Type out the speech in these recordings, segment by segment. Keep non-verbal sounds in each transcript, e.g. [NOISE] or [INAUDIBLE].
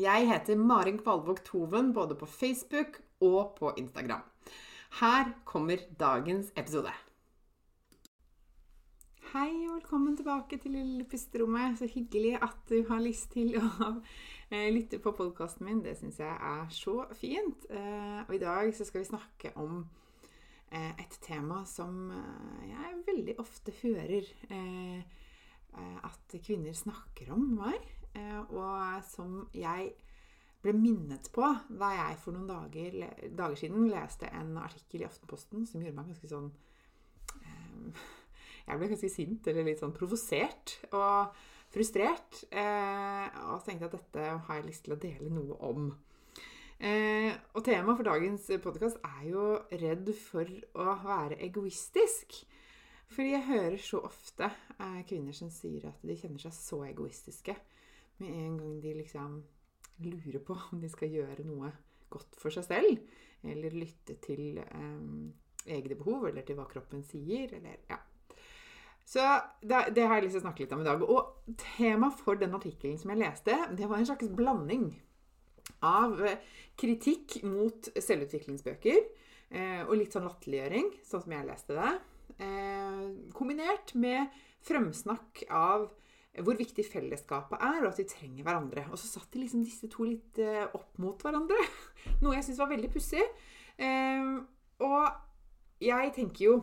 Jeg heter Marin Kvalvåg Toven både på Facebook og på Instagram. Her kommer dagens episode. Hei og velkommen tilbake til Lille pusterommet. Så hyggelig at du har lyst til å eh, lytte på podkasten min. Det syns jeg er så fint. Eh, og i dag så skal vi snakke om eh, et tema som jeg veldig ofte hører at kvinner snakker om meg. Eh, og som jeg ble minnet på da jeg for noen dager, dager, siden leste en artikkel i Aftenposten som gjorde meg ganske sånn eh, [LAUGHS] Jeg ble ganske sint, eller litt sånn provosert og frustrert. Eh, og tenkte at dette har jeg lyst til å dele noe om. og temaet for dagens podkast er jo 'redd for å være egoistisk'. Fordi jeg hører så ofte kvinner som sier at de kjenner seg så egoistiske med en gang de liksom lurer på om de skal gjøre noe godt for seg selv, eller lytte til um, egne behov, eller til hva kroppen sier, eller ja. Så det, det, har jeg lyst til å snakke litt om i dag. Og temaet for den artikkelen som jeg leste, det var en slags blanding av eh, kritikk mot selvutviklingsbøker eh, og litt sånn latterliggjøring, sånn som jeg leste det. Eh, kombinert med fremsnakk av hvor viktig fellesskapet er, og at vi trenger hverandre. Og så satt de liksom disse to litt eh, opp mot hverandre. [LAUGHS] Noe jeg syns var veldig pussig. Eh, og jeg tenker jo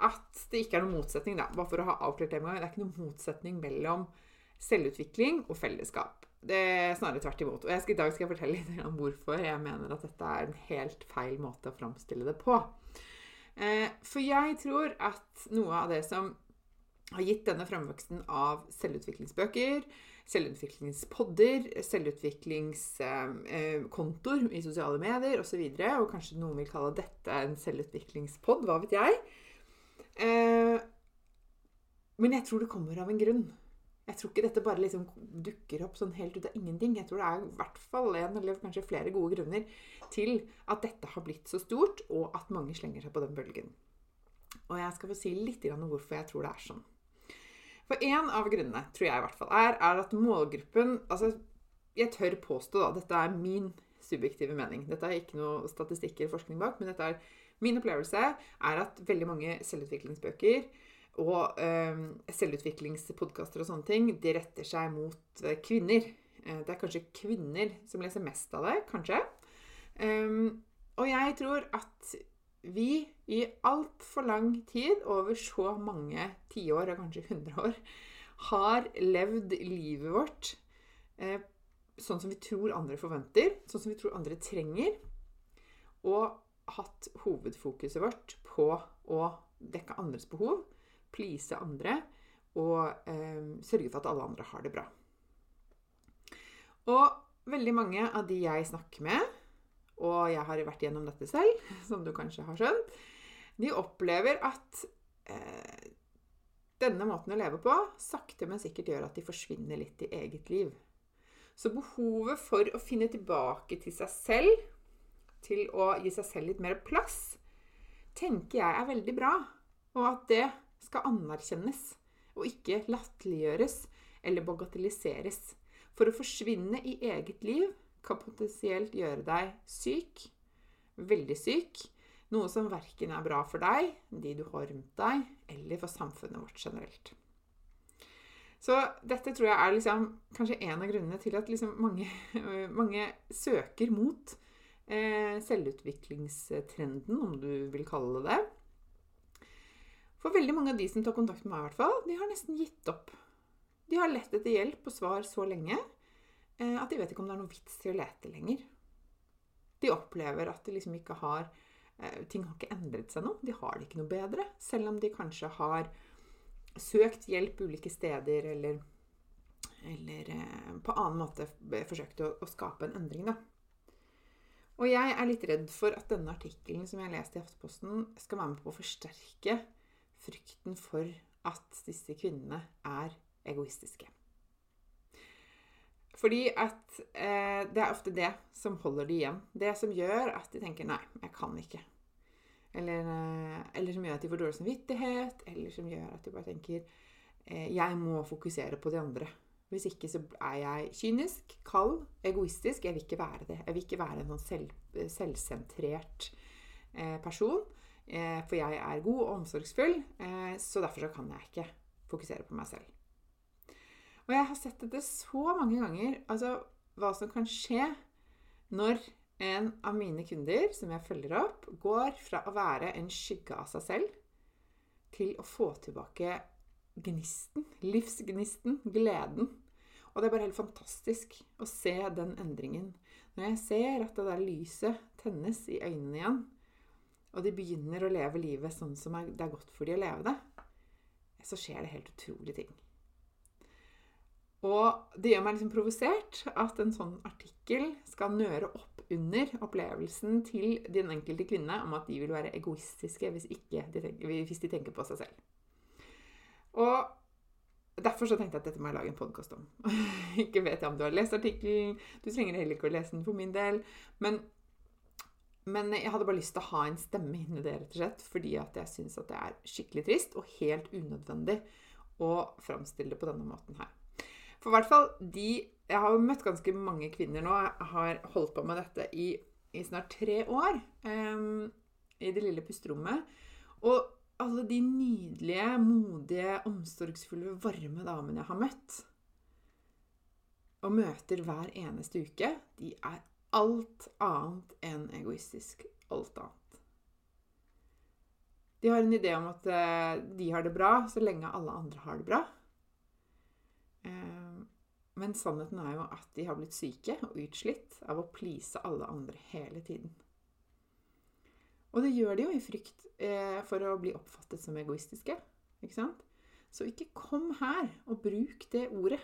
at det ikke er noen motsetning, da, bare for å ha avklart det en gang. Det er ikke noen motsetning mellom selvutvikling og fellesskap. Det er snarere tvert imot. Og skal, i dag skal jeg fortelle litt om hvorfor jeg mener at dette er en helt feil måte å framstille det på. Eh, for jeg tror at noe av det som har gitt denne fremveksten av selvutviklingsbøker, selvutviklingspodder, selvutviklingskontoer i sosiale medier osv. Og, så og kanskje noen vil kalle dette en selvutviklingspod. Hva vet jeg? Eh, men jeg tror det kommer av en grunn. Jeg tror ikke dette bare liksom dukker opp sånn helt ut av ingenting. Jeg tror det er i hvert fall en eller kanskje flere gode grunner til at dette har blitt så stort, og at mange slenger seg på den bølgen. Og jeg skal få si litt om hvorfor jeg tror det er sånn. For en av grunnene, tror jeg i hvert fall, er, er at målgruppen Altså, jeg tør påstå, da, dette er min subjektive mening. Dette er ikke noe statistikk eller forskning bak, men dette er min opplevelse er at veldig mange selvutviklingsbøker og øh, selvutviklingspodkaster og sånne ting, de retter seg mot øh, kvinner. Eh, det er kanskje kvinner som leser mest av det, kanskje. Um, og jeg tror at vi i altfor lang tid, over så mange tiår og kanskje hundre år, har levd livet vårt eh, sånn som vi tror andre forventer, sånn som vi tror andre trenger, og hatt hovedfokuset vårt på å dekke andres behov, please andre og eh, sørge for at alle andre har det bra. Og veldig mange av de jeg snakker med, og jeg har vært gjennom dette selv, [LAUGHS] som du kanskje har skjønt, de opplever at eh, denne måten å leve på sakte, men sikkert gjør at de forsvinner litt i eget liv. Så behovet for å finne tilbake til seg selv, til å gi seg selv litt mer plass, tenker jeg er veldig bra. Og at det skal anerkjennes, og ikke latterliggjøres eller bagatelliseres. For å forsvinne i eget liv kan potensielt gjøre deg syk, veldig syk, noe som verken er bra for deg, de du har rundt deg, eller for samfunnet vårt generelt. Så dette tror jeg er liksom, kanskje en av grunnene til at liksom mange, [LAUGHS] mange, søker mot eh, selvutviklingstrenden, om du vil kalle det det. For veldig mange av de som tar kontakt med meg, hvert fall, de har nesten gitt opp. De har lett etter hjelp og svar så lenge at de vet ikke om det er noe vits i å lete lenger. De opplever at de liksom ikke har eh, Ting har ikke endret seg noe. De har det ikke noe bedre. Selv om de kanskje har søkt hjelp ulike steder eller, eller eh, på annen måte forsøkt å, å skape en endring, da. Og jeg er litt redd for at denne artikkelen som jeg leste i Aftenposten, skal være med på å forsterke frykten for at disse kvinnene er egoistiske. Fordi at eh, det er ofte det som holder de igjen. Det som gjør at de tenker 'nei, jeg kan ikke'. Eller, eh, eller som gjør at de får dårlig samvittighet. Eller som gjør at de bare tenker eh, 'jeg må fokusere på de andre'. Hvis ikke så er jeg kynisk, kald, egoistisk. Jeg vil ikke være det. Jeg vil ikke være en sånn selv, selvsentrert eh, person. Eh, for jeg er god og omsorgsfull, eh, så derfor så kan jeg ikke fokusere på meg selv. Og jeg har sett dette så mange ganger. Altså hva som kan skje når en av mine kunder, som jeg følger opp, går fra å være en skygge av seg selv til å få tilbake gnisten, livsgnisten, gleden. Og det er bare helt fantastisk å se den endringen. Når jeg ser at det der lyset tennes i øynene igjen, og de begynner å leve livet sånn som det er godt for de å leve det, så skjer det helt utrolige ting. Og det gjør meg liksom provosert at en sånn artikkel skal nøre opp under opplevelsen til den enkelte kvinne om at de vil være egoistiske hvis, de tenker, hvis de tenker på seg selv. Og Derfor så tenkte jeg at dette må jeg lage en podkast om. [LAUGHS] ikke vet jeg om du har lest artikkelen. Du trenger heller ikke å lese den for min del. Men men jeg hadde bare lyst til å ha en stemme inni det, rett og slett, fordi at jeg syns at det er skikkelig trist og helt unødvendig å framstille det på denne måten her. For hvert fall de Jeg har jo møtt ganske mange kvinner nå. Jeg har holdt på med dette i, i snart tre år. Um, I det lille pusterommet. Og alle de nydelige, modige, omsorgsfulle, varme damene jeg har møtt, og møter hver eneste uke, de er alt annet enn egoistisk. Alt annet. De har en idé om at eh, de har det bra så lenge alle andre har det bra. Eh, men sannheten er jo at de har blitt syke og utslitt av å please alle andre hele tiden. Og det gjør de jo i frykt eh, for å bli oppfattet som egoistiske. Ikke sant? Så ikke kom her og bruk det ordet.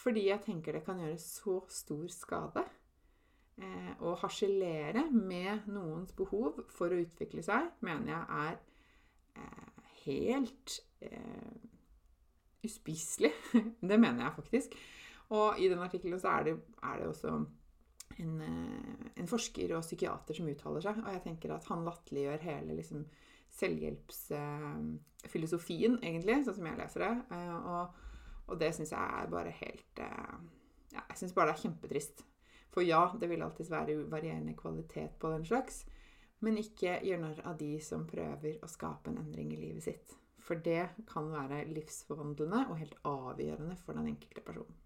Fordi jeg tenker det kan gjøre så stor skade eh, å harselere med noens behov for å utvikle seg, mener jeg er eh, helt eh, uspiselig. [LAUGHS] det mener jeg faktisk. Og i den artikkelen så er det, er det også en, eh, en, forsker og psykiater som uttaler seg, og jeg tenker at han latterliggjør hele liksom, selvhjelpsfilosofien, egentlig, sånn som jeg leser det. Eh, og, og det syns jeg er bare helt eh, ja, Jeg syns bare det er kjempetrist. For ja, det vil alltids være varierende kvalitet på den slags. Men ikke gjør narr av de som prøver å skape en endring i livet sitt. For det kan være livsforvandlende og helt avgjørende for den enkelte personen.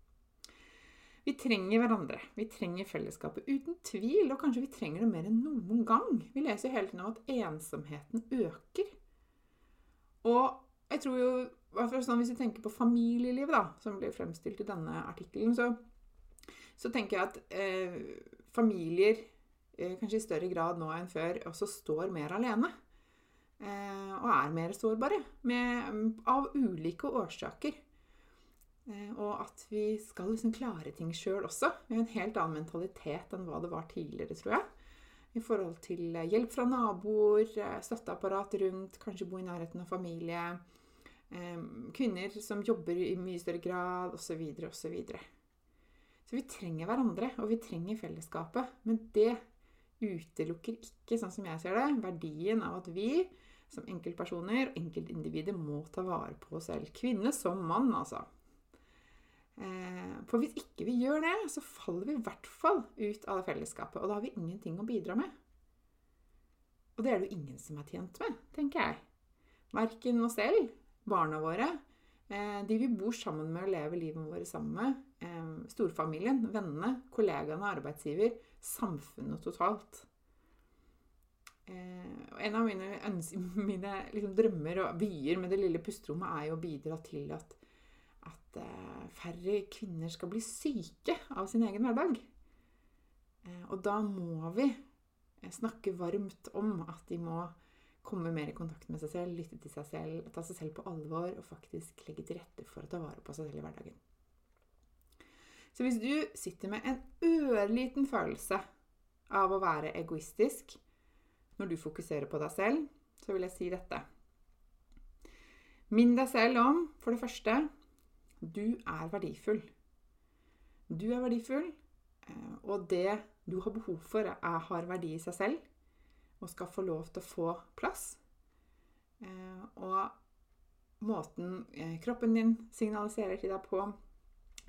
Vi trenger hverandre. Vi trenger fellesskapet. Uten tvil. Og kanskje vi trenger det mer enn noen gang. Vi leser jo hele tiden om at ensomheten øker. Og jeg tror jo, sånn Hvis vi tenker på familielivet, da, som blir fremstilt i denne artikkelen, så så tenker jeg at eh, familier eh, kanskje i større grad nå enn før også står mer alene. Eh, og er mer sårbare med, av ulike årsaker. Eh, og at vi skal liksom klare ting sjøl også. Har en helt annen mentalitet enn hva det var tidligere, tror jeg. I forhold til eh, hjelp fra naboer, støtteapparat rundt, kanskje bo i nærheten av familie. Kvinner som jobber i mye større grad, osv., osv. Så vi trenger hverandre, og vi trenger fellesskapet. Men det utelukker ikke, sånn som jeg ser det, verdien av at vi som enkeltpersoner og enkeltindivider må ta vare på oss selv. Kvinne som mann, altså. Eh, For hvis ikke vi gjør det, så faller vi i hvert fall ut av det fellesskapet. Og da har vi ingenting å bidra med. Og det er det jo ingen som er tjent med, tenker jeg. Verken oss selv, barna våre, eh, de vi bor sammen med og lever livet vårt sammen med, eh, storfamilien, vennene, kollegaene, arbeidsgiver, samfunnet totalt. Eh, en av mine, [LAUGHS] mine liksom drømmer og vyer med det lille pusterommet er jo å bidra til at, at eh, færre kvinner skal bli syke av sin egen hverdag. Eh, og da må vi snakke varmt om at de må komme mer i kontakt med seg selv, lytte til seg selv, ta seg selv på alvor og faktisk legge til rette for å ta vare på seg selv i hverdagen. Så hvis du sitter med en ørliten følelse av å være egoistisk, når du fokuserer på deg selv, så vil jeg si dette. Minn deg selv om, for det første, du er verdifull. Du er verdifull, eh, og det du har behov for, er, har verdi i seg selv og skal få lov til å få plass. Eh, og måten eh, kroppen din signaliserer til deg på,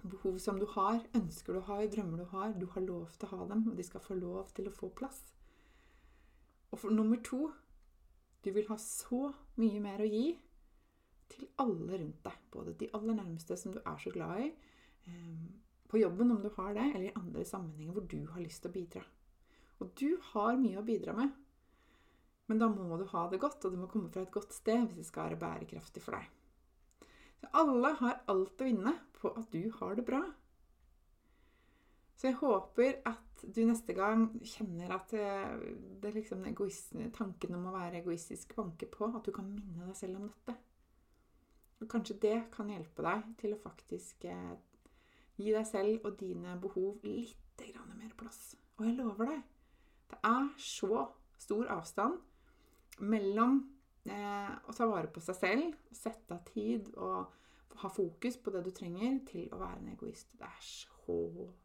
behov som du har, ønsker du har, drømmer du har, du har lov til å ha dem, og de skal få lov til å få plass. Og for nummer to du vil ha så mye mer å gi til alle rundt deg. Både de aller nærmeste som du er så glad i, ehm, på jobben om du har det, eller i andre sammenhenger hvor du har lyst til å bidra. Og du har mye å bidra med. Men da må du ha det godt, og det må komme fra et godt sted hvis det skal være bærekraftig for deg. Så alle har alt å vinne på at du har det bra. Så jeg håper at du neste gang kjenner at eh, det liksom tanken om å være egoistisk banker på. At du kan minne deg selv om dette. Og kanskje det kan hjelpe deg til å faktisk eh, gi deg selv og dine behov litt mer plass. Og jeg lover deg, det er så stor avstand mellom eh, å ta vare på seg selv, sette av tid og ha fokus på det du trenger, til å være en egoist. Det er så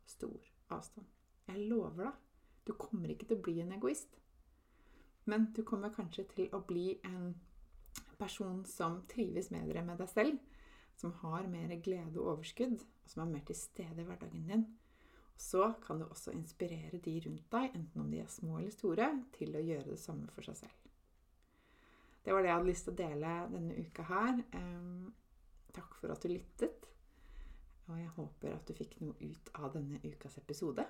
stor avstand. Jeg lover deg, du kommer ikke til å bli en egoist. Men du kommer kanskje til å bli en person som trives bedre med deg selv, som har mer glede og overskudd, og som er mer til stede i hverdagen din. Så kan du også inspirere de rundt deg, enten om de er små eller store, til å gjøre det samme for seg selv. Det var det jeg hadde lyst til å dele denne uka her. takk for at du lyttet. Og jeg håper at du fikk noe ut av denne ukas episode.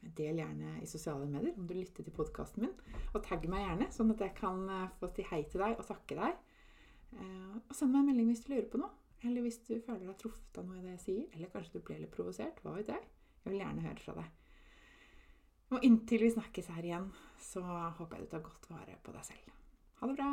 Del gjerne i sosiale medier om du lytter til podkasten min. Og tagg meg gjerne, sånn at jeg kan eh, få si hei til deg og takke deg. Eh, og send meg en melding hvis du lurer på noe. Eller hvis du føler deg truffet av noe i det jeg sier. Eller kanskje du ble litt provosert. Hva vet jeg? Jeg vil gjerne høre fra deg. Og inntil vi snakkes her igjen, så håper jeg du tar godt vare på deg selv. Ha det bra!